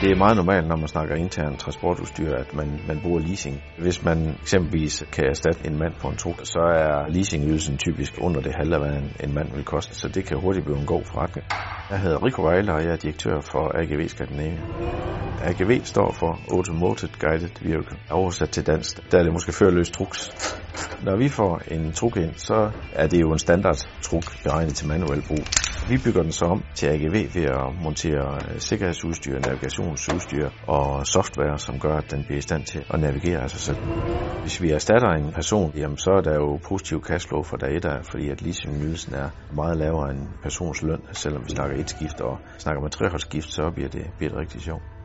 Det er meget normalt, når man snakker intern transportudstyr, at man, man bruger leasing. Hvis man eksempelvis kan erstatte en mand på en truk, så er leasingydelsen typisk under det halve, hvad en, en mand vil koste. Så det kan hurtigt blive en god forretning. Jeg hedder Rico Weiler, og jeg er direktør for AGV Skandinavien. AGV står for Automated Guided Vehicle. Oversat til dansk, der er det måske førerløs truks. Når vi får en truk ind, så er det jo en standard truk beregnet til manuel brug. Vi bygger den så om til AGV ved at montere øh, sikkerhedsudstyr, navigationsudstyr og software, som gør, at den bliver i stand til at navigere af sig selv. Hvis vi erstatter en person, jamen så er der jo positiv cashflow for dag 1, fordi at leasingydelsen er meget lavere end persons løn, selvom vi snakker et skift, og snakker man treholdsskift, så bliver det, bliver det rigtig sjovt.